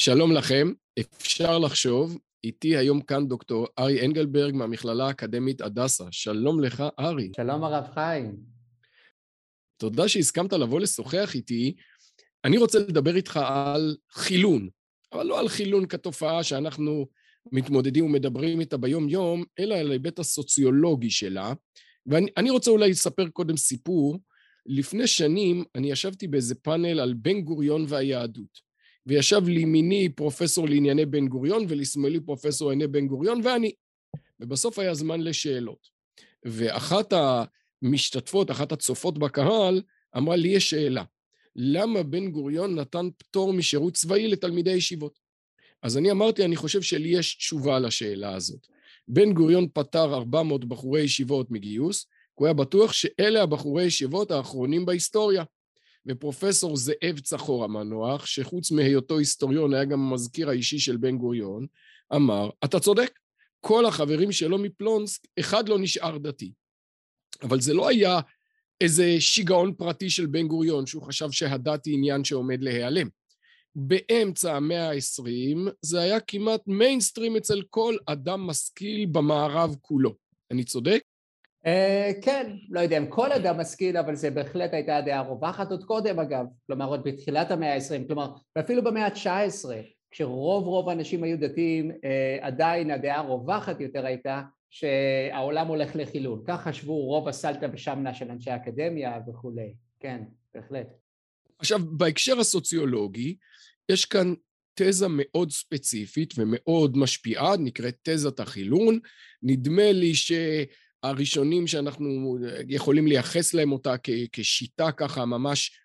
שלום לכם, אפשר לחשוב, איתי היום כאן דוקטור ארי אנגלברג מהמכללה האקדמית הדסה. שלום לך, ארי. שלום הרב חיים. תודה שהסכמת לבוא לשוחח איתי. אני רוצה לדבר איתך על חילון, אבל לא על חילון כתופעה שאנחנו מתמודדים ומדברים איתה ביום-יום, אלא על ההיבט הסוציולוגי שלה. ואני רוצה אולי לספר קודם סיפור. לפני שנים אני ישבתי באיזה פאנל על בן גוריון והיהדות. וישב לימיני פרופסור לענייני בן גוריון ולשמאלי פרופסור לענייני בן גוריון ואני. ובסוף היה זמן לשאלות. ואחת המשתתפות, אחת הצופות בקהל, אמרה לי יש שאלה, למה בן גוריון נתן פטור משירות צבאי לתלמידי ישיבות? אז אני אמרתי, אני חושב שלי יש תשובה לשאלה הזאת. בן גוריון פטר 400 בחורי ישיבות מגיוס, הוא היה בטוח שאלה הבחורי ישיבות האחרונים בהיסטוריה. ופרופסור זאב צחור המנוח, שחוץ מהיותו היסטוריון היה גם המזכיר האישי של בן גוריון, אמר, אתה צודק, כל החברים שלו מפלונסק, אחד לא נשאר דתי. אבל זה לא היה איזה שיגעון פרטי של בן גוריון, שהוא חשב שהדת היא עניין שעומד להיעלם. באמצע המאה העשרים זה היה כמעט מיינסטרים אצל כל אדם משכיל במערב כולו. אני צודק? אה, כן, לא יודע אם כל אדם משכיל, אבל זה בהחלט הייתה הדעה הרווחת עוד קודם אגב, כלומר עוד בתחילת המאה העשרים, כלומר ואפילו במאה ה-19, כשרוב רוב האנשים היו דתיים, אה, עדיין הדעה הרווחת יותר הייתה שהעולם הולך לחילול, כך חשבו רוב הסלטה ושמנה של אנשי האקדמיה וכולי, כן, בהחלט. עכשיו, בהקשר הסוציולוגי, יש כאן תזה מאוד ספציפית ומאוד משפיעה, נקראת תזת החילון. נדמה לי ש... הראשונים שאנחנו יכולים לייחס להם אותה כשיטה ככה ממש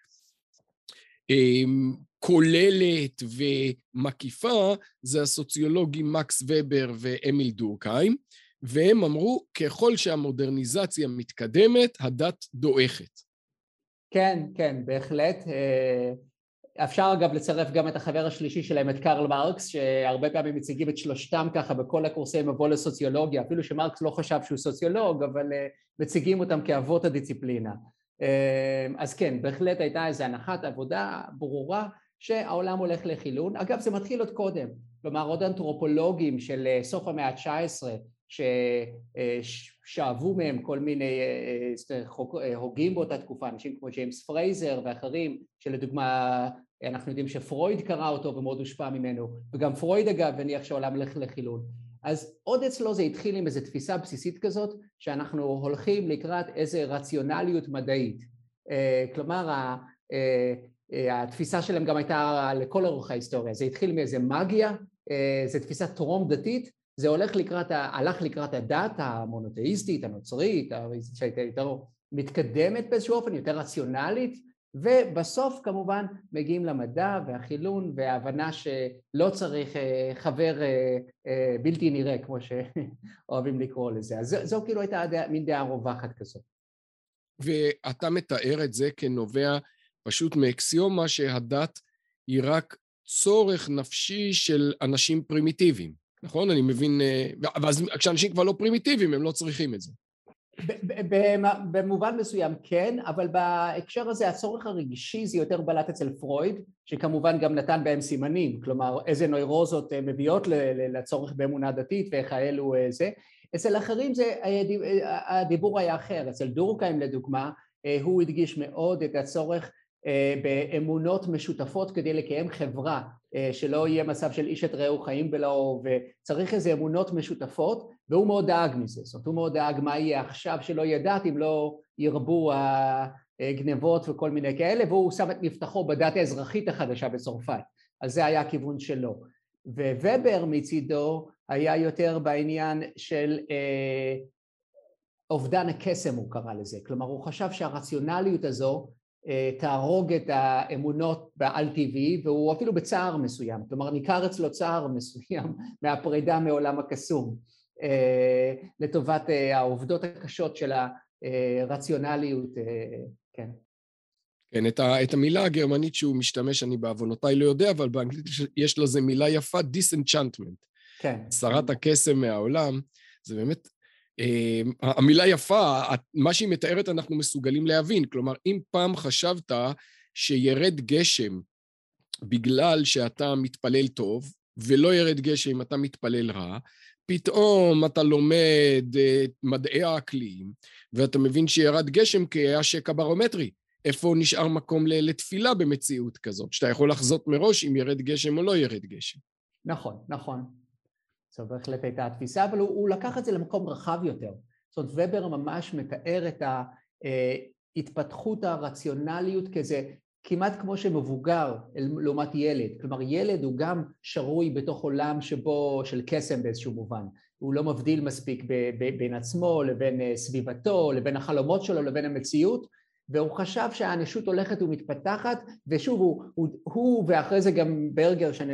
אמ, כוללת ומקיפה, זה הסוציולוגים מקס ובר ואמיל דורקהיים, והם אמרו, ככל שהמודרניזציה מתקדמת, הדת דועכת. כן, כן, בהחלט. אה, אפשר אגב לצרף גם את החבר השלישי שלהם, את קרל מרקס, שהרבה פעמים מציגים את שלושתם ככה בכל הקורסי מבוא לסוציולוגיה, אפילו שמרקס לא חשב שהוא סוציולוג, אבל uh, מציגים אותם כאבות הדיסציפלינה. אה, אז כן, בהחלט הייתה איזו הנחת עבודה ברורה שהעולם הולך לחילון. אגב, זה מתחיל עוד קודם, כלומר עוד אנתרופולוגים של אה, סוף המאה ה-19, ששאבו מהם כל מיני הוגים באותה תקופה, אנשים כמו ג'יימס פרייזר ואחרים, שלדוגמה אנחנו יודעים שפרויד קרא אותו ומאוד הושפע ממנו, וגם פרויד אגב הניח שהעולם הולך לחילון. אז עוד אצלו זה התחיל עם איזו תפיסה בסיסית כזאת, שאנחנו הולכים לקראת איזו רציונליות מדעית. כלומר, התפיסה שלהם גם הייתה לכל אורך ההיסטוריה, זה התחיל מאיזה מגיה, זו תפיסה טרום דתית, זה הולך לקראת, הלך לקראת הדת המונותאיסטית, הנוצרית, שהייתה יותר מתקדמת באיזשהו אופן, יותר רציונלית, ובסוף כמובן מגיעים למדע והחילון וההבנה שלא צריך אה, חבר אה, אה, בלתי נראה, כמו שאוהבים לקרוא לזה. אז זו, כאילו הייתה מין דעה רווחת כזאת. ואתה מתאר את זה כנובע פשוט מאקסיומה שהדת היא רק צורך נפשי של אנשים פרימיטיביים. נכון? אני מבין... אה, ואז כשאנשים כבר לא פרימיטיביים, הם לא צריכים את זה. במובן מסוים כן, אבל בהקשר הזה הצורך הרגשי זה יותר בלט אצל פרויד, שכמובן גם נתן בהם סימנים, כלומר איזה נוירוזות אה, מביאות לצורך באמונה דתית ואיך האלו אה, זה. אצל אחרים זה, הדיבור היה אחר, אצל דורקהיים לדוגמה, הוא הדגיש מאוד את הצורך באמונות משותפות כדי לקיים חברה, שלא יהיה מצב של איש את רעהו חיים בלעו וצריך איזה אמונות משותפות והוא מאוד דאג מזה, זאת אומרת הוא מאוד דאג מה יהיה עכשיו שלא ידעת אם לא ירבו הגנבות וכל מיני כאלה והוא שם את מבטחו בדת האזרחית החדשה בצרפת, אז זה היה הכיוון שלו. וובר מצידו היה יותר בעניין של אה, אובדן הקסם הוא קרא לזה, כלומר הוא חשב שהרציונליות הזו אה, תהרוג את האמונות בעל-טבעי והוא אפילו בצער מסוים, כלומר ניכר אצלו צער מסוים מהפרידה מעולם הקסום אה, לטובת אה, העובדות הקשות של הרציונליות, כן. כן, את, ה, את המילה הגרמנית שהוא משתמש, אני בעוונותיי לא יודע, אבל באנגלית יש לזה מילה יפה, disenchantment. כן. שרת הקסם מהעולם, זה באמת אמ, המילה יפה, מה שהיא מתארת אנחנו מסוגלים להבין. כלומר, אם פעם חשבת שירד גשם בגלל שאתה מתפלל טוב, ולא ירד גשם אם אתה מתפלל רע, פתאום אתה לומד את מדעי האקלים, ואתה מבין שירד גשם כי היה שקע ברומטרי. איפה נשאר מקום לתפילה במציאות כזאת, שאתה יכול לחזות מראש אם ירד גשם או לא ירד גשם. נכון, נכון. זו בהחלט הייתה התפיסה, אבל הוא, הוא לקח את זה למקום רחב יותר. זאת אומרת, ובר ממש מתאר את ההתפתחות הרציונליות כזה, כמעט כמו שמבוגר לעומת ילד. כלומר, ילד הוא גם שרוי בתוך עולם שבו, של קסם באיזשהו מובן. הוא לא מבדיל מספיק ב, ב, בין עצמו לבין אה, סביבתו, לבין החלומות שלו, לבין המציאות, והוא חשב שהאנושות הולכת ומתפתחת, ושוב, הוא, הוא, הוא ואחרי זה גם ברגר, שאני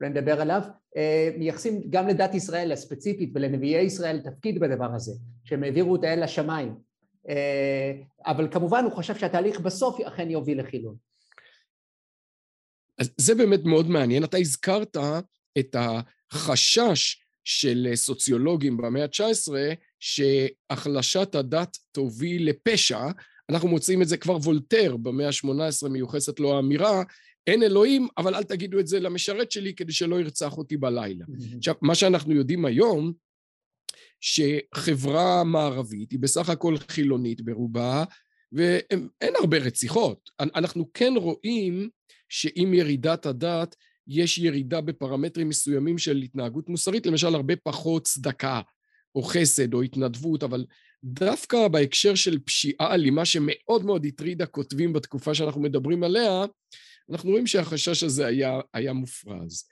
אולי נדבר עליו, אה, מייחסים גם לדת ישראל הספציפית ולנביאי ישראל תפקיד בדבר הזה, שהם העבירו את האל לשמיים. אה, אבל כמובן הוא חשב שהתהליך בסוף אכן יוביל לחילון. אז זה באמת מאוד מעניין. אתה הזכרת את החשש של סוציולוגים במאה ה-19 שהחלשת הדת תוביל לפשע, אנחנו מוצאים את זה כבר וולטר במאה ה-18 מיוחסת לו האמירה, אין אלוהים, אבל אל תגידו את זה למשרת שלי כדי שלא ירצח אותי בלילה. עכשיו, מה שאנחנו יודעים היום, שחברה מערבית היא בסך הכל חילונית ברובה, ואין הרבה רציחות. אנחנו כן רואים שעם ירידת הדת יש ירידה בפרמטרים מסוימים של התנהגות מוסרית, למשל הרבה פחות צדקה או חסד או התנדבות, אבל דווקא בהקשר של פשיעה אלימה שמאוד מאוד הטרידה כותבים בתקופה שאנחנו מדברים עליה, אנחנו רואים שהחשש הזה היה, היה מופרז.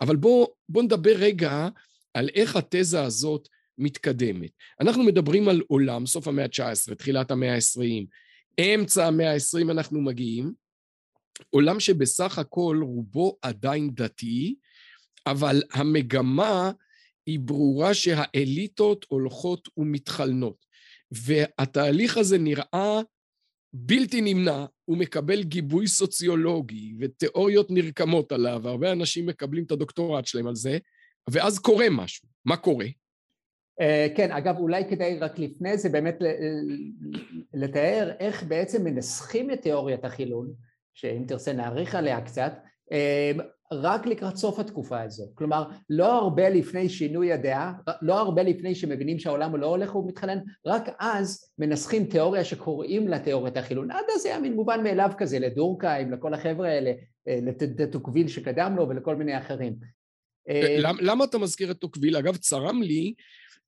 אבל בואו בוא נדבר רגע על איך התזה הזאת מתקדמת. אנחנו מדברים על עולם, סוף המאה ה-19, תחילת המאה ה-20, אמצע המאה ה-20 אנחנו מגיעים, עולם שבסך הכל רובו עדיין דתי, אבל המגמה היא ברורה שהאליטות הולכות ומתחלנות. והתהליך הזה נראה בלתי נמנע, הוא מקבל גיבוי סוציולוגי ותיאוריות נרקמות עליו, והרבה אנשים מקבלים את הדוקטורט שלהם על זה, ואז קורה משהו. מה קורה? אה, כן, אגב, אולי כדאי רק לפני זה באמת לתאר איך בעצם מנסחים את תיאוריית החילון, שאם תרצה נאריך עליה קצת, אה, רק לקראת סוף התקופה הזו. כלומר, לא הרבה לפני שינוי הדעה, לא הרבה לפני שמבינים שהעולם לא הולך ומתחלן, רק אז מנסחים תיאוריה שקוראים לה תיאוריית החילון. עד אז היה מין מובן מאליו כזה לדורקהיים, לכל החבר'ה האלה, אה, לטוקוויל שקדם לו ולכל מיני אחרים. למה אתה מזכיר את טוקוויל? אגב, צרם לי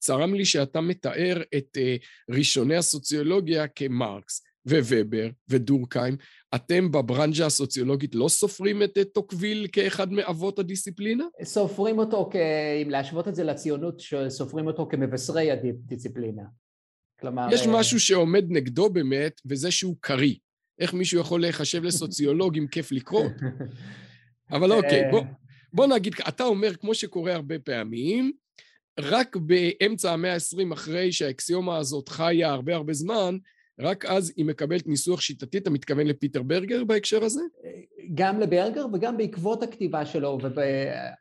צרם לי שאתה מתאר את ראשוני הסוציולוגיה כמרקס וובר ודורקהיים. אתם בברנז'ה הסוציולוגית לא סופרים את טוקוויל כאחד מאבות הדיסציפלינה? סופרים אותו, כ... אם להשוות את זה לציונות, סופרים אותו כמבשרי הדיסציפלינה. כלומר... יש אה, משהו שעומד נגדו באמת, וזה שהוא קריא. איך מישהו יכול להיחשב לסוציולוג אם כיף לקרוא? אבל אוקיי, בוא, בוא נגיד, אתה אומר, כמו שקורה הרבה פעמים, רק באמצע המאה ה-20, אחרי שהאקסיומה הזאת חיה הרבה הרבה זמן, רק אז היא מקבלת ניסוח שיטתי, אתה מתכוון לפיטר ברגר בהקשר הזה? גם לברגר וגם בעקבות הכתיבה שלו,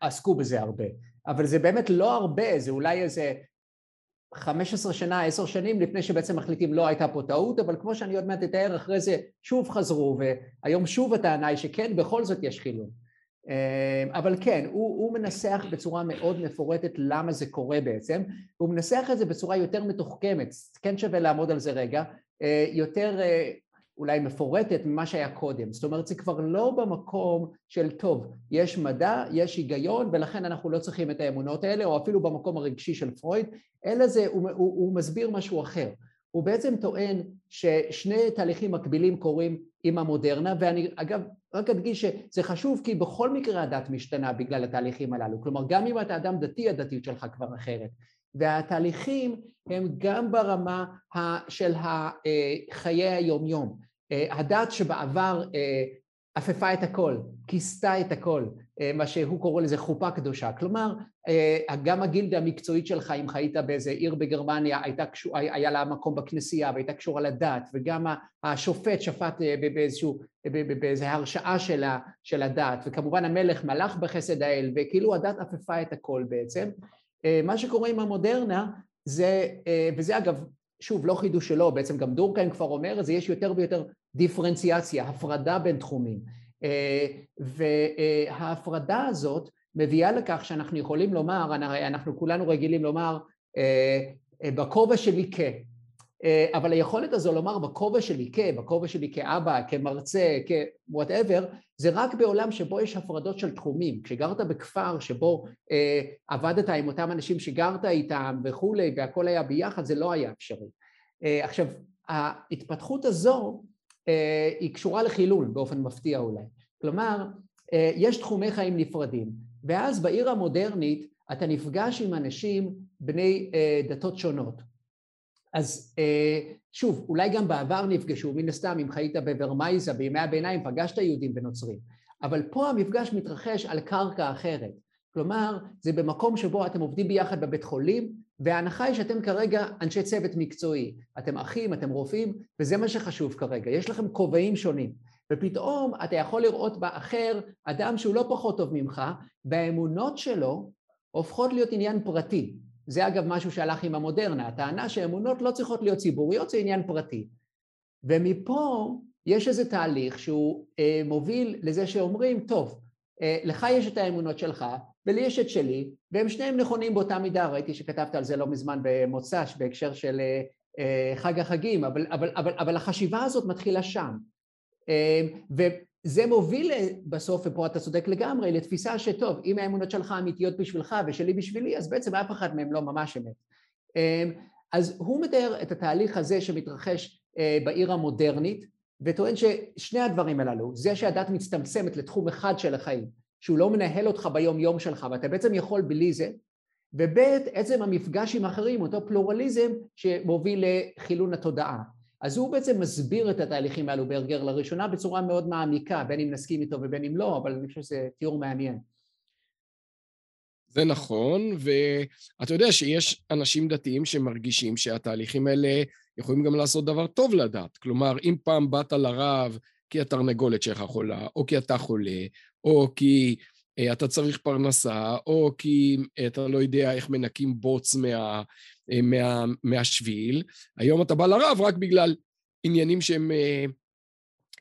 ועסקו בזה הרבה. אבל זה באמת לא הרבה, זה אולי איזה 15 שנה, 10 שנים לפני שבעצם מחליטים לא הייתה פה טעות, אבל כמו שאני עוד מעט אתאר, אחרי זה שוב חזרו, והיום שוב הטענה היא שכן, בכל זאת יש חילון. אמ, אבל כן, הוא, הוא מנסח בצורה מאוד מפורטת למה זה קורה בעצם, והוא מנסח את זה בצורה יותר מתוחכמת, כן שווה לעמוד על זה רגע, אה, יותר אה, אולי מפורטת ממה שהיה קודם, זאת אומרת זה כבר לא במקום של טוב, יש מדע, יש היגיון ולכן אנחנו לא צריכים את האמונות האלה, או אפילו במקום הרגשי של פרויד, אלא זה, הוא, הוא, הוא מסביר משהו אחר, הוא בעצם טוען ששני תהליכים מקבילים קורים עם המודרנה, ואני אגב רק אדגיש שזה חשוב כי בכל מקרה הדת משתנה בגלל התהליכים הללו, כלומר גם אם אתה אדם דתי הדתיות שלך כבר אחרת, והתהליכים הם גם ברמה של חיי היומיום, הדת שבעבר עפפה את הכל, כיסתה את הכל, מה שהוא קורא לזה חופה קדושה, כלומר אה, גם הגילדה המקצועית שלך אם חיית באיזה עיר בגרמניה הייתה היה לה מקום בכנסייה והייתה קשורה לדת וגם השופט שפט אה, באיזשהו, באיזו הרשעה של, של הדת. וכמובן המלך מלך בחסד האל וכאילו הדת עפפה את הכל בעצם. אה, מה שקורה עם המודרנה זה, וזה אגב שוב לא חידוש שלו בעצם גם דורקהיים כבר אומר את זה יש יותר ויותר דיפרנציאציה הפרדה בין תחומים. וההפרדה הזאת מביאה לכך שאנחנו יכולים לומר, אנחנו כולנו רגילים לומר בכובע שלי כ... אבל היכולת הזו לומר בכובע שלי כ, בכובע שלי כאבא, כמרצה, כ-whatever, זה רק בעולם שבו יש הפרדות של תחומים. כשגרת בכפר שבו אה, עבדת עם אותם אנשים שגרת איתם וכולי, והכל היה ביחד, זה לא היה אפשרי. אה, עכשיו, ההתפתחות הזו אה, היא קשורה לחילול באופן מפתיע אולי. כלומר, אה, יש תחומי חיים נפרדים, ואז בעיר המודרנית אתה נפגש עם אנשים בני אה, דתות שונות. אז אה, שוב, אולי גם בעבר נפגשו, מן הסתם אם חיית בוורמייזה בימי הביניים פגשת יהודים ונוצרים, אבל פה המפגש מתרחש על קרקע אחרת. כלומר, זה במקום שבו אתם עובדים ביחד בבית חולים, וההנחה היא שאתם כרגע אנשי צוות מקצועי. אתם אחים, אתם רופאים, וזה מה שחשוב כרגע. יש לכם כובעים שונים. ופתאום אתה יכול לראות באחר אדם שהוא לא פחות טוב ממך, והאמונות שלו הופכות להיות עניין פרטי. זה אגב משהו שהלך עם המודרנה, הטענה שאמונות לא צריכות להיות ציבוריות, זה עניין פרטי. ומפה יש איזה תהליך שהוא אה, מוביל לזה שאומרים, טוב, אה, לך יש את האמונות שלך, ולי יש את שלי, והם שניהם נכונים באותה מידה, ראיתי שכתבת על זה לא מזמן במוצ"ש, בהקשר של אה, אה, חג החגים, אבל, אבל, אבל, אבל החשיבה הזאת מתחילה שם. אה, זה מוביל בסוף, ופה אתה צודק לגמרי, לתפיסה שטוב, אם האמונות שלך אמיתיות בשבילך ושלי בשבילי, אז בעצם אף אחד מהם לא ממש אמת. אמ, אז הוא מתאר את התהליך הזה שמתרחש אה, בעיר המודרנית, וטוען ששני הדברים הללו, זה שהדת מצטמצמת לתחום אחד של החיים, שהוא לא מנהל אותך ביום יום שלך, ואתה בעצם יכול בלי זה, וב' עצם המפגש עם אחרים, אותו פלורליזם שמוביל לחילון התודעה. אז הוא בעצם מסביר את התהליכים האלו ברגר לראשונה בצורה מאוד מעמיקה, בין אם נסכים איתו ובין אם לא, אבל אני חושב שזה תיאור מעניין. זה נכון, ואתה יודע שיש אנשים דתיים שמרגישים שהתהליכים האלה יכולים גם לעשות דבר טוב לדת. כלומר, אם פעם באת לרב כי התרנגולת שלך חולה, או כי אתה חולה, או כי אה, אתה צריך פרנסה, או כי אה, אתה לא יודע איך מנקים בוץ מה, מה, מהשביל, היום אתה בא לרב רק בגלל עניינים שהם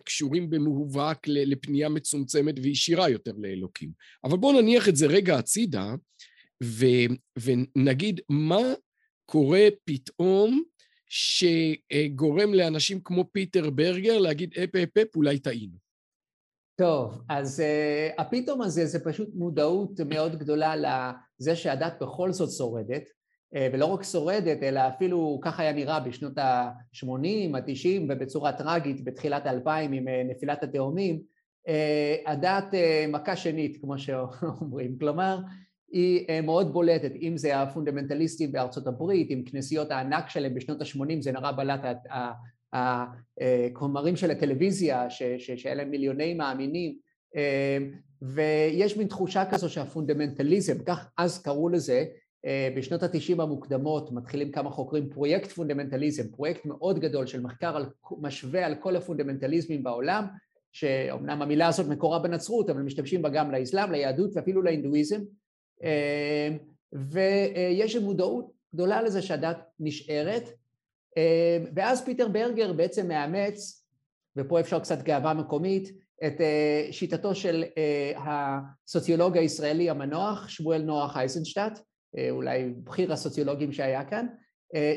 קשורים במובהק לפנייה מצומצמת וישירה יותר לאלוקים. אבל בואו נניח את זה רגע הצידה, ו, ונגיד מה קורה פתאום שגורם לאנשים כמו פיטר ברגר להגיד אפ אפ אפ אולי טעינו. טוב, אז uh, הפתאום הזה זה פשוט מודעות מאוד גדולה לזה שהדת בכל זאת שורדת, ולא רק שורדת, אלא אפילו ככה היה נראה בשנות ה-80, ה-90 ובצורה טראגית בתחילת האלפיים עם uh, נפילת התאומים, uh, הדת מכה שנית, כמו שאומרים, כלומר, היא מאוד בולטת, אם זה הפונדמנטליסטים בארצות הברית, עם כנסיות הענק שלהם בשנות ה-80, זה נראה בלט. הכומרים של הטלוויזיה, שהיה להם מיליוני מאמינים, אמ, ויש מין תחושה כזו שהפונדמנטליזם, כך אז קראו לזה, אה, בשנות התשעים המוקדמות מתחילים כמה חוקרים פרויקט פונדמנטליזם, פרויקט מאוד גדול של מחקר על, משווה על כל הפונדמנטליזמים בעולם, שאומנם המילה הזאת מקורה בנצרות, אבל משתמשים בה גם לאסלאם, ליהדות ואפילו להינדואיזם, אמ, ויש מודעות גדולה לזה שהדת נשארת, אמ, ואז פיטר ברגר בעצם מאמץ, ופה אפשר קצת גאווה מקומית, את אה, שיטתו של אה, הסוציולוג הישראלי המנוח, שמואל נוח אייזנשטט, אה, אולי בכיר הסוציולוגים שהיה כאן,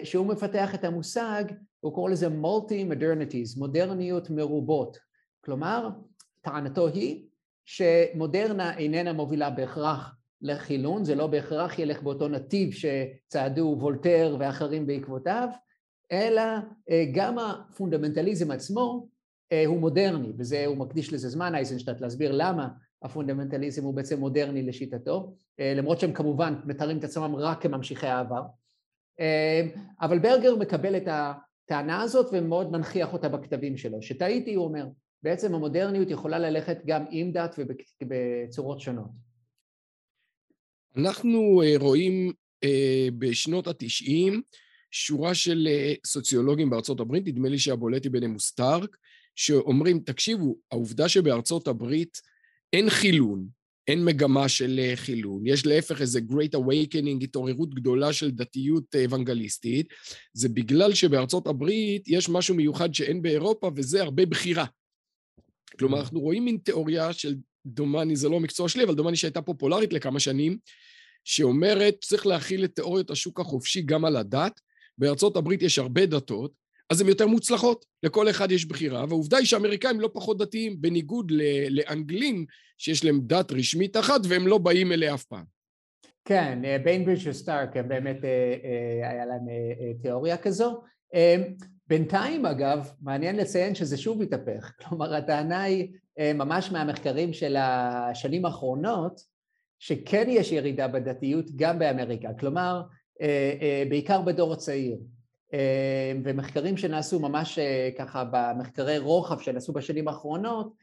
שהוא מפתח את המושג, הוא קורא לזה modernities, מודרניות מרובות. כלומר, טענתו היא שמודרנה איננה מובילה בהכרח לחילון, זה לא בהכרח ילך באותו נתיב שצעדו וולטר ואחרים בעקבותיו, אלא אה, גם הפונדמנטליזם עצמו אה, הוא מודרני, וזה, הוא מקדיש לזה זמן, אייזנשטט, להסביר למה הפונדמנטליזם הוא בעצם מודרני לשיטתו, אה, למרות שהם כמובן מתארים את עצמם רק כממשיכי העבר. אבל ברגר מקבל את הטענה הזאת ומאוד מנכיח אותה בכתבים שלו. שטעיתי, הוא אומר, בעצם המודרניות יכולה ללכת גם עם דת ובצורות שונות. אנחנו רואים בשנות התשעים שורה של אה, סוציולוגים בארצות הברית, נדמה לי שהבולט ביניהם הוא סטארק, שאומרים, תקשיבו, העובדה שבארצות הברית אין חילון, אין מגמה של אה, חילון, יש להפך איזה Great Awakening, התעוררות גדולה של דתיות אה, אוונגליסטית, זה בגלל שבארצות הברית יש משהו מיוחד שאין באירופה, וזה הרבה בחירה. כלומר, אנחנו רואים מין תיאוריה של דומני, זה לא המקצוע שלי, אבל דומני שהייתה פופולרית לכמה שנים, שאומרת, צריך להכיל את תיאוריות השוק החופשי גם על הדת. בארצות הברית יש הרבה דתות, אז הן יותר מוצלחות, לכל אחד יש בחירה, והעובדה היא שהאמריקאים לא פחות דתיים, בניגוד לאנגלים שיש להם דת רשמית אחת והם לא באים אליה אף פעם. כן, ביינברידג' וסטארק, באמת אה, אה, היה להם אה, תיאוריה כזו. בינתיים אגב, מעניין לציין שזה שוב התהפך, כלומר הטענה היא ממש מהמחקרים של השנים האחרונות, שכן יש ירידה בדתיות גם באמריקה, כלומר בעיקר בדור הצעיר. ומחקרים שנעשו ממש ככה במחקרי רוחב שנעשו בשנים האחרונות,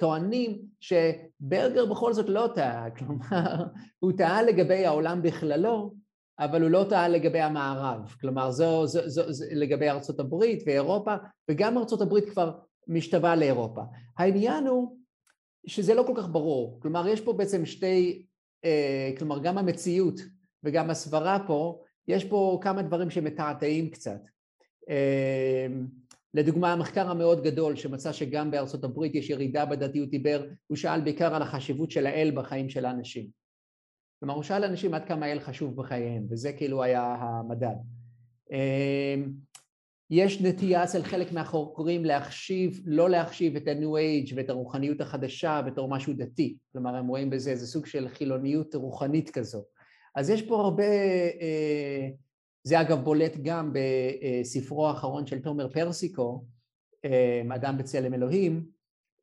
טוענים שברגר בכל זאת לא טעה, כלומר הוא טעה לגבי העולם בכללו, אבל הוא לא טעה לגבי המערב, כלומר זו, זו, זו, זו לגבי ארצות הברית ואירופה, וגם ארצות הברית כבר משתווה לאירופה. העניין הוא שזה לא כל כך ברור, כלומר יש פה בעצם שתי, אה, כלומר גם המציאות וגם הסברה פה, יש פה כמה דברים שמתעתעים קצת. אה, לדוגמה, המחקר המאוד גדול שמצא שגם בארצות הברית יש ירידה בדתיות דיבר, הוא שאל בעיקר על החשיבות של האל בחיים של האנשים. כלומר, הוא שאל אנשים עד כמה האל חשוב בחייהם, וזה כאילו היה המדד. אמ, יש נטייה אצל חלק מהחוקרים להחשיב, לא להחשיב את ה-New Age ואת הרוחניות החדשה בתור משהו דתי, כלומר הם רואים בזה איזה סוג של חילוניות רוחנית כזו. אז יש פה הרבה, אה, זה אגב בולט גם בספרו האחרון של תומר פרסיקו, אה, אדם בצלם אלוהים,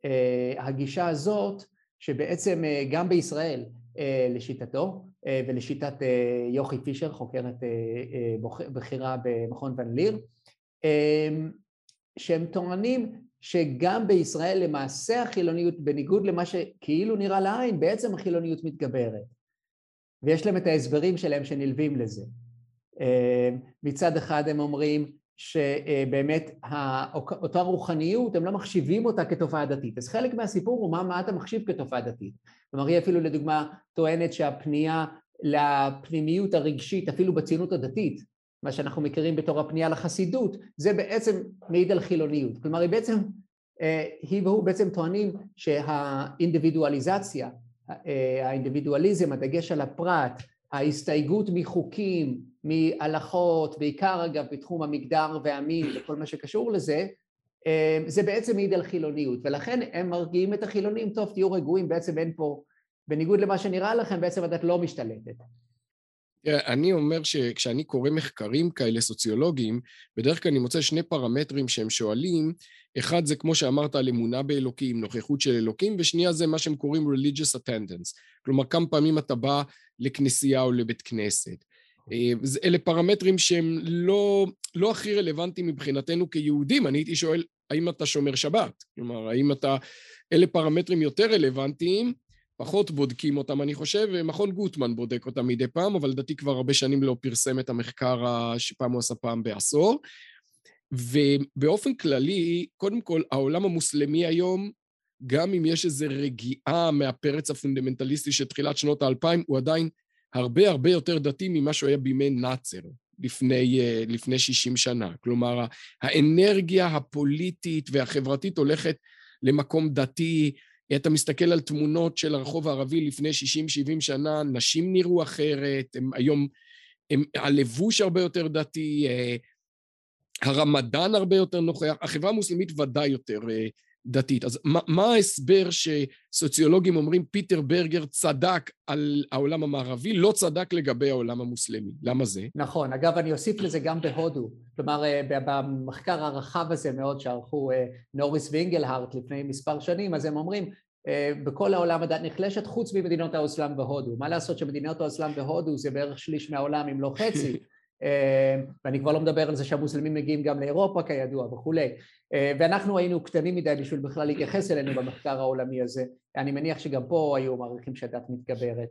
אה, הגישה הזאת שבעצם גם בישראל לשיטתו ולשיטת יוכי פישר, חוקרת בכירה במכון ון ליר, שהם טוענים שגם בישראל למעשה החילוניות, בניגוד למה שכאילו נראה לעין, בעצם החילוניות מתגברת. ויש להם את ההסברים שלהם שנלווים לזה. מצד אחד הם אומרים שבאמת אותה רוחניות, הם לא מחשיבים אותה כתופעה דתית. אז חלק מהסיפור הוא מה, מה אתה מחשיב כתופעה דתית. כלומר, היא אפילו לדוגמה טוענת שהפנייה לפנימיות הרגשית, אפילו בציונות הדתית, מה שאנחנו מכירים בתור הפנייה לחסידות, זה בעצם מעיד על חילוניות. כלומר, היא בעצם, אה, היא והוא בעצם טוענים שהאינדיבידואליזציה, אה, האינדיבידואליזם, הדגש על הפרט, ההסתייגות מחוקים, מהלכות, בעיקר אגב בתחום המגדר והמין וכל מה שקשור לזה, אה, זה בעצם מעיד על חילוניות, ולכן הם מרגיעים את החילונים, טוב תהיו רגועים, בעצם אין פה, בניגוד למה שנראה לכם, בעצם הדת לא משתלטת. אני אומר שכשאני קורא מחקרים כאלה סוציולוגיים, בדרך כלל אני מוצא שני פרמטרים שהם שואלים, אחד זה כמו שאמרת על אמונה באלוקים, נוכחות של אלוקים, ושנייה זה מה שהם קוראים religious attendance, כלומר כמה פעמים אתה בא לכנסייה או לבית כנסת. אה, אלה פרמטרים שהם לא, לא הכי רלוונטיים מבחינתנו כיהודים. אני הייתי שואל, האם אתה שומר שבת? כלומר, האם אתה... אלה פרמטרים יותר רלוונטיים, פחות בודקים אותם, אני חושב, ומכון גוטמן בודק אותם מדי פעם, אבל לדעתי כבר הרבה שנים לא פרסם את המחקר שפעם הוא עשה פעם בעשור. ובאופן כללי, קודם כל, העולם המוסלמי היום, גם אם יש איזו רגיעה מהפרץ הפונדמנטליסטי של תחילת שנות האלפיים, הוא עדיין הרבה הרבה יותר דתי ממה שהוא היה בימי נאצר לפני, אה, לפני 60 שנה. כלומר, האנרגיה הפוליטית והחברתית הולכת למקום דתי. אתה מסתכל על תמונות של הרחוב הערבי לפני 60-70 שנה, נשים נראו אחרת, הם היום, הם, הלבוש הרבה יותר דתי, אה, הרמדאן הרבה יותר נוכח, החברה המוסלמית ודאי יותר אה, דתית. אז מה, מה ההסבר שסוציולוגים אומרים פיטר ברגר צדק על העולם המערבי, לא צדק לגבי העולם המוסלמי? למה זה? נכון, אגב אני אוסיף לזה גם בהודו, כלומר אה, במחקר הרחב הזה מאוד שערכו אה, נוריס ואינגלהארט לפני מספר שנים, אז הם אומרים בכל העולם הדת נחלשת חוץ ממדינות האסלאם בהודו. מה לעשות שמדינות האסלאם בהודו זה בערך שליש מהעולם אם לא חצי, ואני כבר לא מדבר על זה שהמוסלמים מגיעים גם לאירופה כידוע וכולי. אה, ואנחנו היינו קטנים מדי בשביל בכלל להתייחס אלינו במחקר העולמי הזה. אני מניח שגם פה היו מעריכים שהדת מתגברת.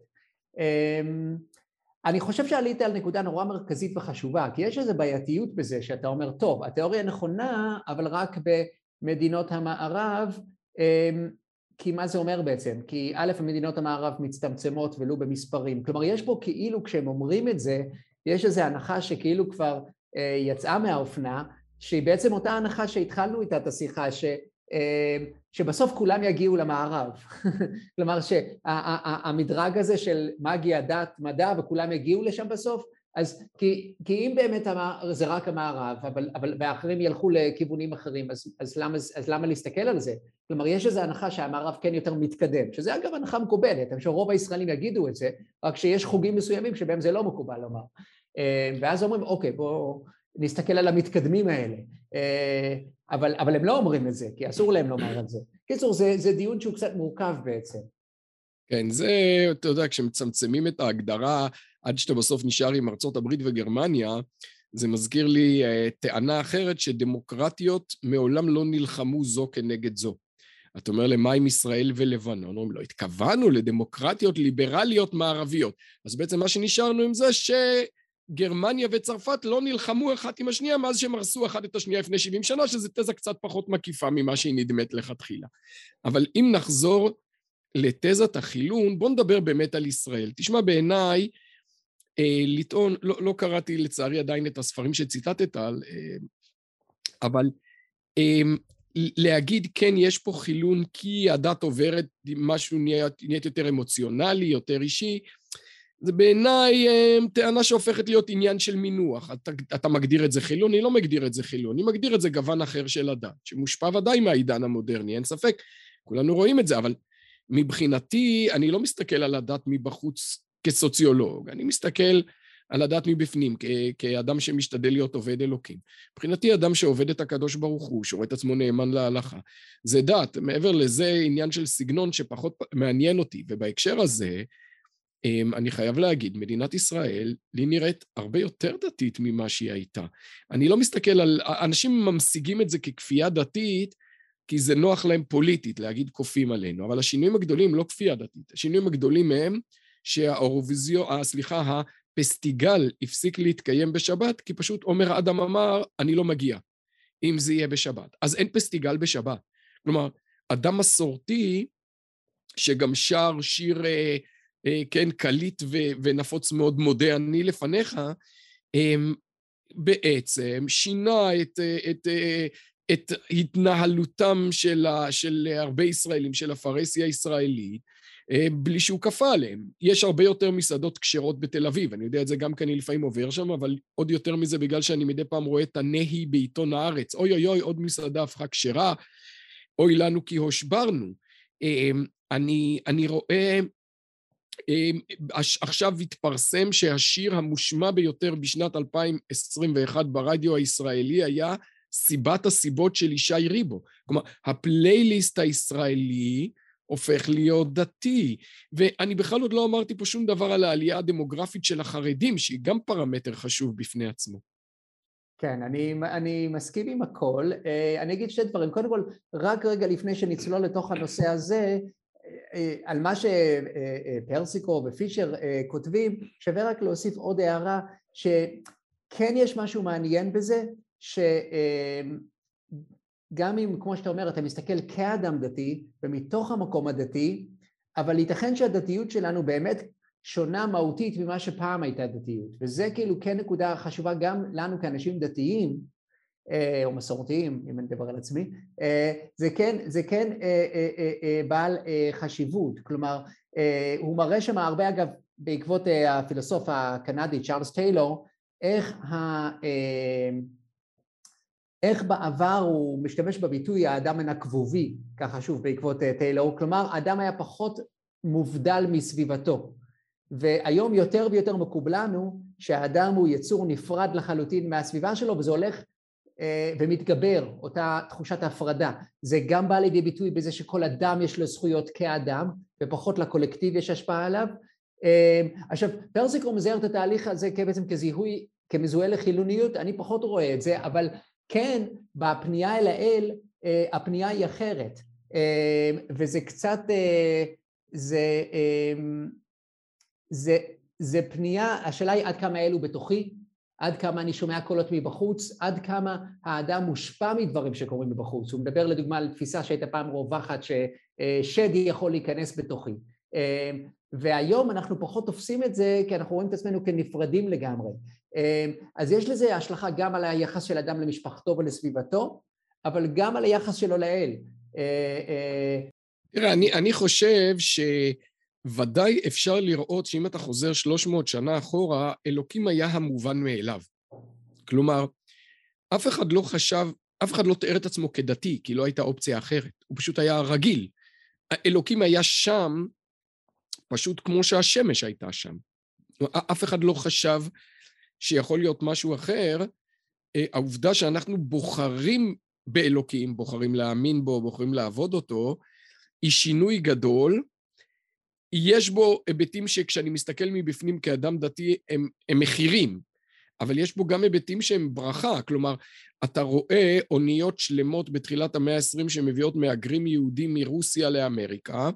אמ, אני חושב שעלית על נקודה נורא מרכזית וחשובה, כי יש איזו בעייתיות בזה שאתה אומר, טוב, התיאוריה נכונה, אבל רק במדינות המערב, כי מה זה אומר בעצם? כי א', מדינות המערב מצטמצמות ולו במספרים. כלומר, יש פה כאילו, כשהם אומרים את זה, יש איזו הנחה שכאילו כבר אה, יצאה מהאופנה, שהיא בעצם אותה הנחה שהתחלנו איתה את השיחה, שבסוף כולם יגיעו למערב. כלומר שהמדרג הזה של מגיה, דת, מדע, וכולם יגיעו לשם בסוף, אז כי, כי אם באמת זה רק המערב, אבל, אבל, והאחרים ילכו לכיוונים אחרים, אז, אז, למה, אז למה להסתכל על זה? כלומר, יש איזו הנחה שהמערב כן יותר מתקדם, שזה אגב הנחה מקובלת, אני חושב שרוב הישראלים יגידו את זה, רק שיש חוגים מסוימים שבהם זה לא מקובל לומר. אה, ואז אומרים, אוקיי, בואו נסתכל על המתקדמים האלה. אה, אבל, אבל הם לא אומרים את זה, כי אסור להם לומר את זה. קיצור, זה, זה דיון שהוא קצת מורכב בעצם. כן, זה, אתה יודע, כשמצמצמים את ההגדרה עד שאתה בסוף נשאר עם ארצות הברית וגרמניה, זה מזכיר לי uh, טענה אחרת שדמוקרטיות מעולם לא נלחמו זו כנגד זו. אתה אומר למה עם ישראל ולבנון? אומרים, לא התכוונו לדמוקרטיות ליברליות מערביות. אז בעצם מה שנשארנו עם זה שגרמניה וצרפת לא נלחמו אחת עם השנייה מאז שהם הרסו אחת את השנייה לפני 70 שנה, שזו תזה קצת פחות מקיפה ממה שהיא נדמת לכתחילה. אבל אם נחזור לתזת החילון, בואו נדבר באמת על ישראל. תשמע, בעיניי, לטעון, לא, לא קראתי לצערי עדיין את הספרים שציטטת, על, אה, אבל אה, להגיד כן, יש פה חילון כי הדת עוברת, משהו נהיית, נהיית יותר אמוציונלי, יותר אישי, זה בעיניי טענה שהופכת להיות עניין של מינוח. אתה, אתה מגדיר את זה חילון, אני לא מגדיר את זה חילון, אני מגדיר את זה גוון אחר של הדת, שמושפע ודאי מהעידן המודרני, אין ספק, כולנו רואים את זה, אבל מבחינתי, אני לא מסתכל על הדת מבחוץ כסוציולוג, אני מסתכל על הדת מבפנים, כ- כאדם שמשתדל להיות עובד אלוקים. מבחינתי אדם שעובד את הקדוש ברוך הוא, שרואה את עצמו נאמן להלכה, זה דת. מעבר לזה עניין של סגנון שפחות מעניין אותי, ובהקשר הזה, אמ, אני חייב להגיד, מדינת ישראל, לי נראית הרבה יותר דתית ממה שהיא הייתה. אני לא מסתכל על... אנשים ממשיגים את זה ככפייה דתית, כי זה נוח להם פוליטית להגיד כופים עלינו, אבל השינויים הגדולים לא כפייה דתית, השינויים הגדולים הם שהאירוויזיו, אה, סליחה, הפסטיגל הפסיק להתקיים בשבת, כי פשוט עומר אדם אמר, אני לא מגיע, אם זה יהיה בשבת. אז אין פסטיגל בשבת. כלומר, אדם מסורתי, שגם שר שיר, אה, אה, כן, קליט ו- ונפוץ מאוד מודה אני לפניך, אה, בעצם שינה את, אה, את, אה, את התנהלותם של, של הרבה ישראלים, של הפרהסיה הישראלית, בלי שהוא כפה עליהם. יש הרבה יותר מסעדות כשרות בתל אביב, אני יודע את זה גם כי אני לפעמים עובר שם, אבל עוד יותר מזה בגלל שאני מדי פעם רואה את הנהי בעיתון הארץ. אוי אוי אוי, עוד מסעדה הפכה כשרה, אוי לנו כי הושברנו. אה, אני, אני רואה, אה, עכשיו התפרסם שהשיר המושמע ביותר בשנת 2021 ברדיו הישראלי היה סיבת הסיבות של ישי ריבו. כלומר, הפלייליסט הישראלי הופך להיות דתי. ואני בכלל עוד לא אמרתי פה שום דבר על העלייה הדמוגרפית של החרדים, שהיא גם פרמטר חשוב בפני עצמו. כן, אני, אני מסכים עם הכל. אה, אני אגיד שתי דברים. קודם כל, רק רגע לפני שנצלול לתוך הנושא הזה, אה, על מה שפרסיקו ופישר אה, כותבים, שווה רק להוסיף עוד הערה, שכן יש משהו מעניין בזה, שגם אם, כמו שאתה אומר, אתה מסתכל כאדם דתי, ומתוך המקום הדתי, אבל ייתכן שהדתיות שלנו באמת שונה מהותית ממה שפעם הייתה דתיות, וזה כאילו כן נקודה חשובה גם לנו כאנשים דתיים, אה, או מסורתיים, אם אני אדבר על עצמי, אה, זה כן, זה כן אה, בעל חשיבות, כלומר, הוא מראה שם הרבה, אגב, בעקבות הפילוסוף הקנדי צ'ארלס טיילור, איך ה... איך בעבר הוא משתמש בביטוי האדם מן הכבובי, ככה שוב בעקבות אה, טיילור, כלומר האדם היה פחות מובדל מסביבתו והיום יותר ויותר מקובל לנו שהאדם הוא יצור נפרד לחלוטין מהסביבה שלו וזה הולך אה, ומתגבר, אותה תחושת הפרדה. זה גם בא לידי ביטוי בזה שכל אדם יש לו זכויות כאדם ופחות לקולקטיב יש השפעה עליו. אה, עכשיו פרסיקו מזהר את התהליך הזה בעצם כזיהוי, כמזוהה לחילוניות, אני פחות רואה את זה, אבל כן, בפנייה אל האל, אה, הפנייה היא אחרת. אה, וזה קצת, אה, זה, זה, זה פנייה, השאלה היא עד כמה האל הוא בתוכי, עד כמה אני שומע קולות מבחוץ, עד כמה האדם מושפע מדברים שקורים מבחוץ. הוא מדבר לדוגמה על תפיסה שהייתה פעם רווחת ששד יכול להיכנס בתוכי. והיום אנחנו פחות תופסים את זה כי אנחנו רואים את עצמנו כנפרדים לגמרי. אמ, אז יש לזה השלכה גם על היחס של אדם למשפחתו ולסביבתו, אבל גם על היחס שלו לאל. תראה, אני, אני חושב שוודאי אפשר לראות שאם אתה חוזר 300 שנה אחורה, אלוקים היה המובן מאליו. כלומר, אף אחד לא חשב, אף אחד לא תיאר את עצמו כדתי, כי לא הייתה אופציה אחרת. הוא פשוט היה רגיל. האלוקים היה שם, פשוט כמו שהשמש הייתה שם. אף אחד לא חשב שיכול להיות משהו אחר. אה, העובדה שאנחנו בוחרים באלוקים, בוחרים להאמין בו, בוחרים לעבוד אותו, היא שינוי גדול. יש בו היבטים שכשאני מסתכל מבפנים כאדם דתי הם, הם מחירים, אבל יש בו גם היבטים שהם ברכה, כלומר, אתה רואה אוניות שלמות בתחילת המאה ה-20 שמביאות מהגרים יהודים מרוסיה לאמריקה,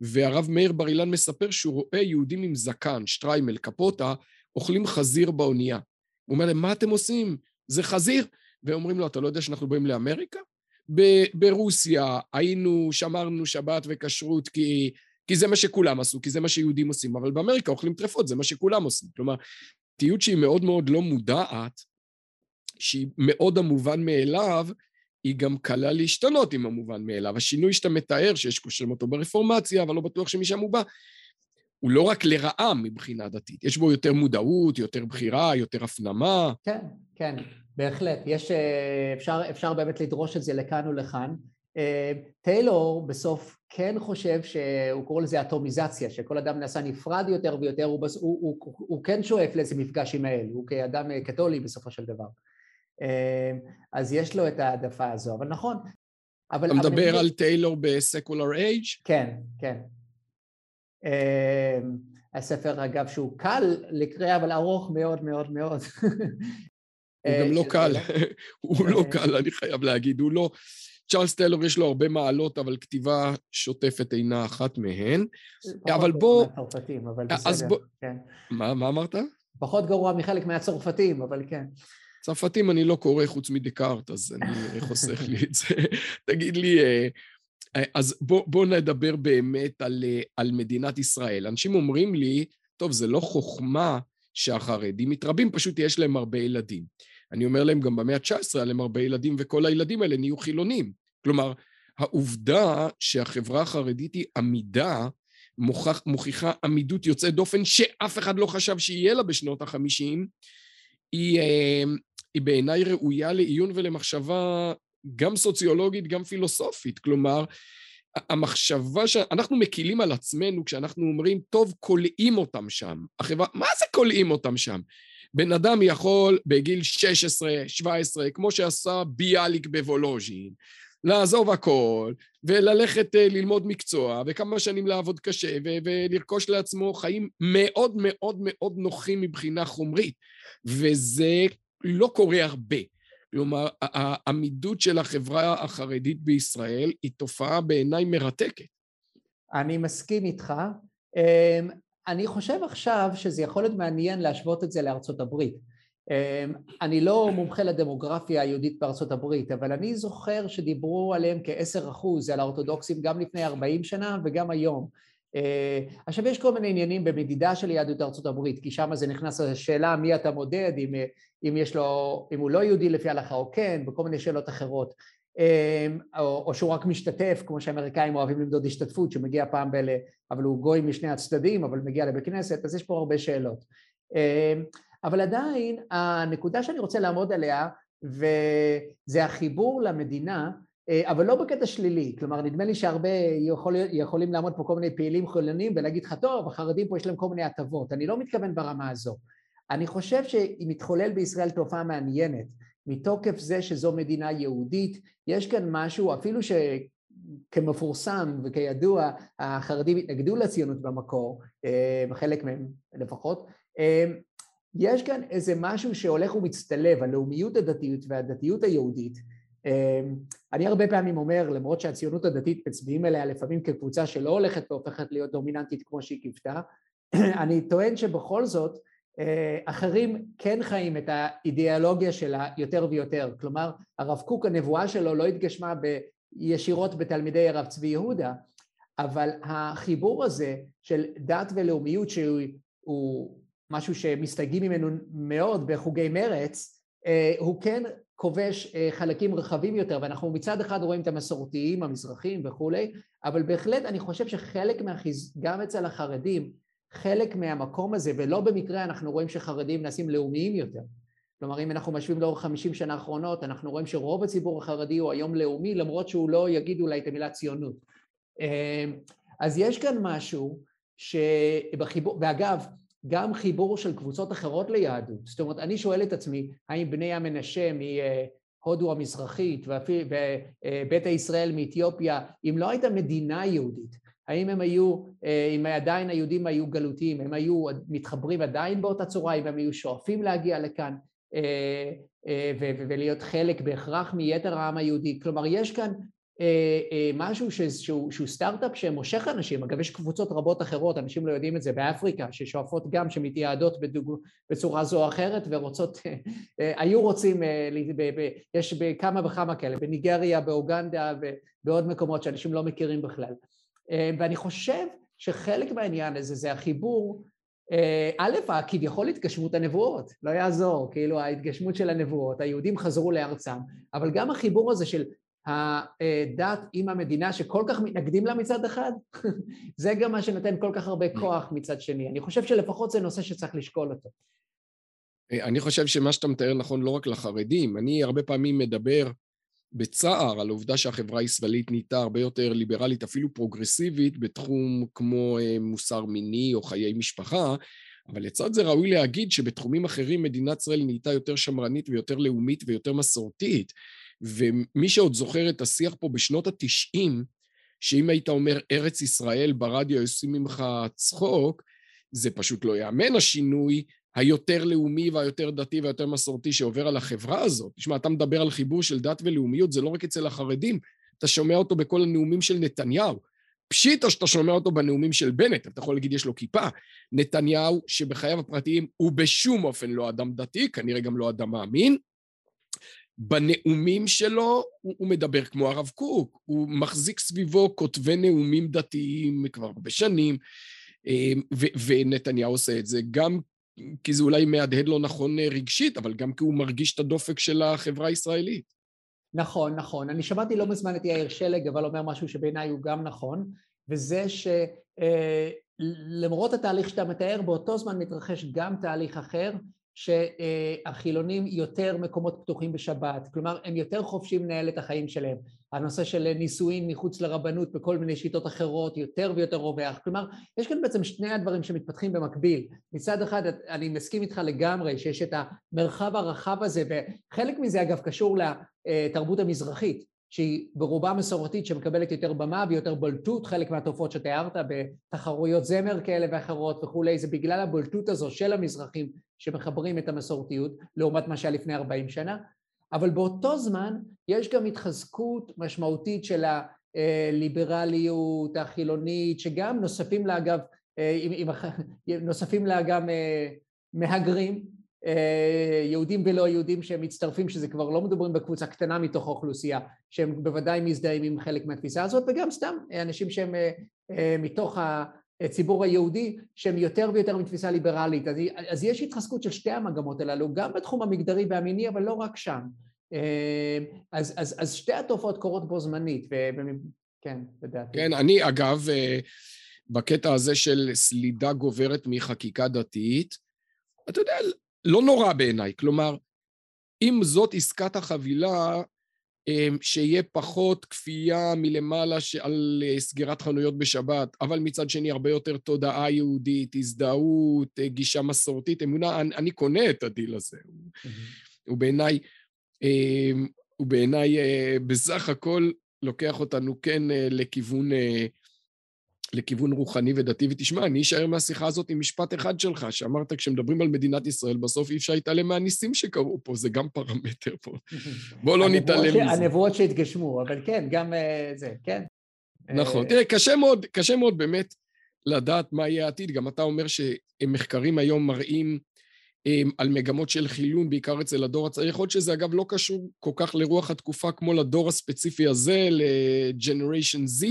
והרב מאיר בר אילן מספר שהוא רואה יהודים עם זקן, שטריימל, קפוטה, אוכלים חזיר באונייה. הוא אומר להם, מה אתם עושים? זה חזיר. ואומרים לו, אתה לא יודע שאנחנו באים לאמריקה? ברוסיה היינו, שמרנו שבת וכשרות כי, כי זה מה שכולם עשו, כי זה מה שיהודים עושים, אבל באמריקה אוכלים טרפות, זה מה שכולם עושים. כלומר, תיות שהיא מאוד מאוד לא מודעת, שהיא מאוד המובן מאליו, היא גם קלה להשתנות עם המובן מאליו. השינוי שאתה מתאר, שיש קושרים אותו ברפורמציה, אבל לא בטוח שמשם הוא בא, הוא לא רק לרעה מבחינה דתית, יש בו יותר מודעות, יותר בחירה, יותר הפנמה. כן, כן, בהחלט. יש, אה, אפשר, אפשר באמת לדרוש את זה לכאן ולכאן. אה, טיילור בסוף כן חושב שהוא קורא לזה אטומיזציה, שכל אדם נעשה נפרד יותר ויותר, הוא, הוא, הוא, הוא כן שואף לאיזה מפגש עם האל, הוא כאדם אה, קתולי בסופו של דבר. אז יש לו את העדפה הזו, אבל נכון. אבל, אתה מדבר אבל... על טיילור בסקולר אייג'? כן, כן. הספר אגב שהוא קל לקריאה אבל ארוך מאוד מאוד מאוד הוא גם לא קל, הוא לא קל, אני חייב להגיד, הוא לא... צ'ארלס טיילור יש לו הרבה מעלות, אבל כתיבה שוטפת אינה אחת מהן. אבל בוא... מהצרפתים, אבל בסדר, בוא... כן. מה, מה אמרת? פחות גרוע מחלק מהצרפתים, אבל כן. צרפתים אני לא קורא חוץ מדקארט, אז אני חוסך לי את זה. תגיד לי, אה, אה, אז בוא, בוא נדבר באמת על, אה, על מדינת ישראל. אנשים אומרים לי, טוב, זה לא חוכמה שהחרדים מתרבים, פשוט יש להם הרבה ילדים. אני אומר להם גם במאה ה-19 היה להם הרבה ילדים, וכל הילדים האלה נהיו חילונים. כלומר, העובדה שהחברה החרדית היא עמידה, מוכח, מוכיחה עמידות יוצאת דופן שאף אחד לא חשב שיהיה לה בשנות החמישים, היא, אה, היא בעיניי ראויה לעיון ולמחשבה גם סוציולוגית, גם פילוסופית. כלומר, המחשבה שאנחנו מקילים על עצמנו כשאנחנו אומרים, טוב, כולאים אותם שם. החברה, מה זה כולאים אותם שם? בן אדם יכול בגיל 16, 17, כמו שעשה ביאליק בוולוז'ין, לעזוב הכל, וללכת אה, ללמוד מקצוע, וכמה שנים לעבוד קשה, ו- ולרכוש לעצמו חיים מאוד מאוד מאוד נוחים מבחינה חומרית. וזה לא קורה הרבה. כלומר, העמידות של החברה החרדית בישראל היא תופעה בעיניי מרתקת. אני מסכים איתך. אמ, אני חושב עכשיו שזה יכול להיות מעניין להשוות את זה לארצות הברית. אמ, אני לא מומחה לדמוגרפיה היהודית בארצות הברית, אבל אני זוכר שדיברו עליהם כעשר אחוז, על האורתודוקסים גם לפני ארבעים שנה וגם היום. אה, עכשיו יש כל מיני עניינים במדידה של יהדות ארצות הברית, כי שם זה נכנס לשאלה מי אתה מודד, אם, אם, יש לו, אם הוא לא יהודי לפי ההלכה או כן, וכל מיני שאלות אחרות. אמ, או, או שהוא רק משתתף, כמו שהאמריקאים אוהבים למדוד השתתפות, שמגיע פעם ב... אבל הוא גוי משני הצדדים, אבל מגיע לבית כנסת, אז יש פה הרבה שאלות. אמ, אבל עדיין, הנקודה שאני רוצה לעמוד עליה, וזה החיבור למדינה, אה, אבל לא בקטע שלילי, כלומר נדמה לי שהרבה יכול, יכולים לעמוד פה כל מיני פעילים חילונים ולהגיד לך טוב, החרדים פה יש להם כל מיני הטבות, אני לא מתכוון ברמה הזו. אני חושב שהיא מתחולל בישראל תופעה מעניינת, מתוקף זה שזו מדינה יהודית, יש כאן משהו, אפילו שכמפורסם וכידוע החרדים התנגדו לציונות במקור, אה, חלק מהם לפחות, אה, יש כאן איזה משהו שהולך ומצטלב, הלאומיות הדתיות והדתיות היהודית. אה, אני הרבה פעמים אומר, למרות שהציונות הדתית מצביעים אליה לפעמים כקבוצה שלא הולכת והופכת להיות דומיננטית כמו שהיא קיוותה, אני טוען שבכל זאת אה, אחרים כן חיים את האידיאולוגיה שלה יותר ויותר, כלומר הרב קוק הנבואה שלו לא התגשמה ישירות בתלמידי הרב צבי יהודה, אבל החיבור הזה של דת ולאומיות שהוא משהו שמסתייגים ממנו מאוד בחוגי מרץ, אה, הוא כן כובש אה, חלקים רחבים יותר, ואנחנו מצד אחד רואים את המסורתיים, המזרחים וכולי, אבל בהחלט אני חושב שחלק מהחיז... גם אצל החרדים, חלק מהמקום הזה, ולא במקרה אנחנו רואים שחרדים נעשים לאומיים יותר. כלומר, אם אנחנו משווים לאורך 50 שנה האחרונות, אנחנו רואים שרוב הציבור החרדי הוא היום לאומי, למרות שהוא לא יגיד אולי את המילה ציונות. אה, אז יש כאן משהו שבחיבור, ואגב, גם חיבור של קבוצות אחרות ליהדות. זאת אומרת, אני שואל את עצמי, האם בני המנשה מהודו המזרחית ובית ישראל מאתיופיה, אם לא הייתה מדינה יהודית, האם הם היו, אם עדיין היהודים היו גלותיים, הם היו מתחברים עדיין באותה צורה, אם הם היו שואפים להגיע לכאן ולהיות חלק בהכרח מיתר העם היהודי. כלומר, יש כאן אה, אה, משהו שהוא, שהוא סטארט-אפ שמושך אנשים, אגב יש קבוצות רבות אחרות, אנשים לא יודעים את זה, באפריקה, ששואפות גם, שמתייעדות בדוג... בצורה זו או אחרת ורוצות, אה, היו רוצים, יש בכמה וכמה כאלה, בניגריה, באוגנדה ובעוד מקומות שאנשים לא מכירים בכלל. ואני חושב שחלק מהעניין הזה זה החיבור א', כביכול התגשמות הנבואות, לא יעזור, כאילו ההתגשמות של הנבואות, היהודים חזרו לארצם, אבל גם החיבור הזה של הדת עם המדינה שכל כך מתנגדים לה מצד אחד, זה גם מה שנותן כל כך הרבה כוח מצד שני. אני חושב שלפחות זה נושא שצריך לשקול אותו. אני חושב שמה שאתה מתאר נכון לא רק לחרדים, אני הרבה פעמים מדבר בצער על העובדה שהחברה הישראלית נהייתה הרבה יותר ליברלית, אפילו פרוגרסיבית, בתחום כמו אה, מוסר מיני או חיי משפחה, אבל לצד זה ראוי להגיד שבתחומים אחרים מדינת ישראל נהייתה יותר שמרנית ויותר לאומית ויותר מסורתית. ומי שעוד זוכר את השיח פה בשנות התשעים, שאם היית אומר ארץ ישראל ברדיו, עושים ממך צחוק, זה פשוט לא ייאמן השינוי היותר לאומי והיותר דתי והיותר מסורתי שעובר על החברה הזאת. תשמע, אתה מדבר על חיבור של דת ולאומיות, זה לא רק אצל החרדים, אתה שומע אותו בכל הנאומים של נתניהו. פשיטה שאתה שומע אותו בנאומים של בנט, אתה יכול להגיד יש לו כיפה. נתניהו, שבחייו הפרטיים הוא בשום אופן לא אדם דתי, כנראה גם לא אדם מאמין, בנאומים שלו הוא, הוא מדבר כמו הרב קוק, הוא מחזיק סביבו כותבי נאומים דתיים כבר הרבה שנים, אמ, ו- ונתניהו עושה את זה גם כי זה אולי מהדהד לא נכון אה, רגשית, אבל גם כי הוא מרגיש את הדופק של החברה הישראלית. נכון, נכון. אני שמעתי לא מזמן את יאיר שלג, אבל אומר משהו שבעיניי הוא גם נכון, וזה שלמרות אה, התהליך שאתה מתאר, באותו זמן מתרחש גם תהליך אחר, שהחילונים יותר מקומות פתוחים בשבת, כלומר הם יותר חופשיים לנהל את החיים שלהם. הנושא של נישואין מחוץ לרבנות בכל מיני שיטות אחרות יותר ויותר רווח. כלומר, יש כאן בעצם שני הדברים שמתפתחים במקביל. מצד אחד אני מסכים איתך לגמרי שיש את המרחב הרחב הזה, וחלק מזה אגב קשור לתרבות המזרחית. שהיא ברובה מסורתית שמקבלת יותר במה ויותר בולטות, חלק מהתופעות שתיארת בתחרויות זמר כאלה ואחרות וכולי, זה בגלל הבולטות הזו של המזרחים שמחברים את המסורתיות לעומת מה שהיה לפני 40 שנה, אבל באותו זמן יש גם התחזקות משמעותית של הליברליות החילונית, שגם נוספים לה אגב, נוספים לה גם אה, מהגרים. אה, יהודים ולא יהודים שהם מצטרפים, שזה כבר לא מדברים בקבוצה קטנה מתוך האוכלוסייה, שהם בוודאי מזדהים עם חלק מהתפיסה הזאת, וגם סתם אנשים שהם אה, אה, מתוך הציבור היהודי, שהם יותר ויותר מתפיסה ליברלית. אז, אז יש התחזקות של שתי המגמות הללו, גם בתחום המגדרי והמיני, אבל לא רק שם. אז, אז, אז שתי התופעות קורות בו זמנית, וכן, לדעתי. כן, אני אגב, בקטע הזה של סלידה גוברת מחקיקה דתית, אתה יודע, לא נורא בעיניי. כלומר, אם זאת עסקת החבילה, אמ, שיהיה פחות כפייה מלמעלה על אה, סגירת חנויות בשבת, אבל מצד שני הרבה יותר תודעה יהודית, הזדהות, אה, גישה מסורתית, אמונה, אני, אני קונה את הדיל הזה. Mm-hmm. הוא בעיניי, אמ, הוא בעיניי אה, בסך הכל לוקח אותנו כן לכיוון לכיוון רוחני ודתי, ותשמע, אני אשאר מהשיחה הזאת עם משפט אחד שלך, שאמרת, כשמדברים על מדינת ישראל, בסוף אי אפשר להתעלם מהניסים שקרו פה, זה גם פרמטר פה. בוא לא נתעלם מזה. הנבואות שהתגשמו, אבל כן, גם אה, זה, כן. נכון. אה, תראה, קשה מאוד, קשה מאוד באמת לדעת מה יהיה העתיד. גם אתה אומר שמחקרים היום מראים הם, על מגמות של חילון, בעיקר אצל הדור הצעיר. יכול להיות שזה אגב לא קשור כל כך לרוח התקופה כמו לדור הספציפי הזה, ל-Generation Z,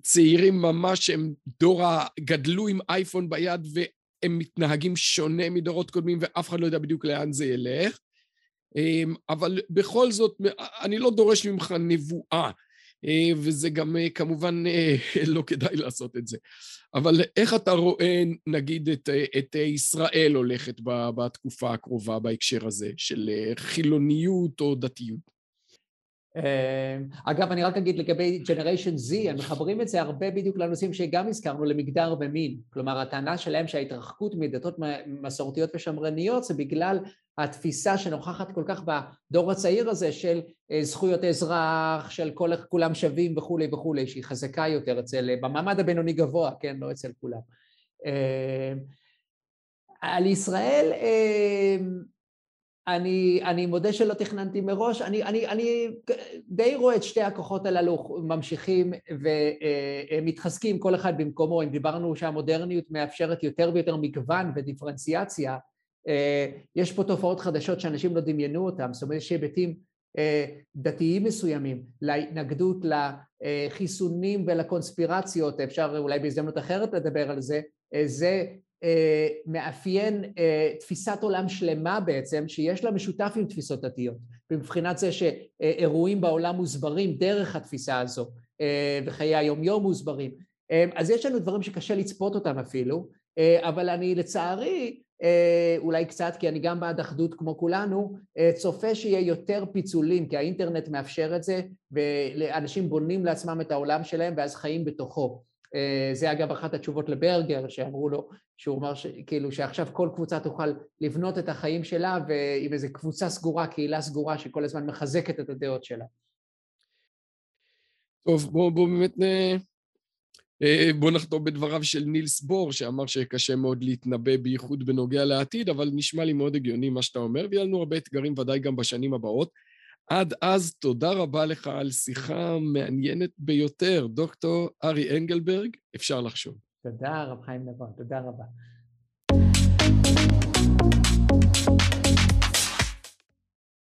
לצעירים ממש שהם דור ה... גדלו עם אייפון ביד והם מתנהגים שונה מדורות קודמים ואף אחד לא יודע בדיוק לאן זה ילך. אבל בכל זאת, אני לא דורש ממך נבואה, וזה גם כמובן לא כדאי לעשות את זה. אבל איך אתה רואה, נגיד, את, את ישראל הולכת בתקופה הקרובה בהקשר הזה של חילוניות או דתיות? אגב, אני רק אגיד לגבי Generation Z, הם מחברים את זה הרבה בדיוק לנושאים שגם הזכרנו, למגדר ומין. כלומר, הטענה שלהם שההתרחקות מדתות מסורתיות ושמרניות זה בגלל התפיסה שנוכחת כל כך בדור הצעיר הזה של זכויות אזרח, של כל, כולם שווים וכולי וכולי, שהיא חזקה יותר אצל, במעמד הבינוני גבוה, כן, לא אצל כולם. על ישראל, אני, אני מודה שלא תכננתי מראש, אני, אני, אני די רואה את שתי הכוחות הללו ממשיכים ומתחזקים כל אחד במקומו, אם דיברנו שהמודרניות מאפשרת יותר ויותר מגוון ודיפרנציאציה, יש פה תופעות חדשות שאנשים לא דמיינו אותן, זאת אומרת יש היבטים דתיים מסוימים להתנגדות לחיסונים ולקונספירציות, אפשר אולי בהזדמנות אחרת לדבר על זה, זה מאפיין תפיסת עולם שלמה בעצם שיש לה משותף עם תפיסות דתיות מבחינת זה שאירועים בעולם מוסברים דרך התפיסה הזו וחיי היומיום מוסברים. אז יש לנו דברים שקשה לצפות אותם אפילו אבל אני לצערי אולי קצת כי אני גם בעד אחדות כמו כולנו צופה שיהיה יותר פיצולים כי האינטרנט מאפשר את זה ואנשים בונים לעצמם את העולם שלהם ואז חיים בתוכו. זה אגב אחת התשובות לברגר שאמרו לו שהוא אמר כאילו שעכשיו כל קבוצה תוכל לבנות את החיים שלה ועם איזו קבוצה סגורה, קהילה סגורה שכל הזמן מחזקת את הדעות שלה. טוב, בואו בוא באמת אה, בוא נחתום בדבריו של נילס בור, שאמר שקשה מאוד להתנבא בייחוד בנוגע לעתיד, אבל נשמע לי מאוד הגיוני מה שאתה אומר, ויהיה לנו הרבה אתגרים ודאי גם בשנים הבאות. עד אז, תודה רבה לך על שיחה מעניינת ביותר. דוקטור ארי אנגלברג, אפשר לחשוב. תודה, רב חיים נבון, תודה רבה.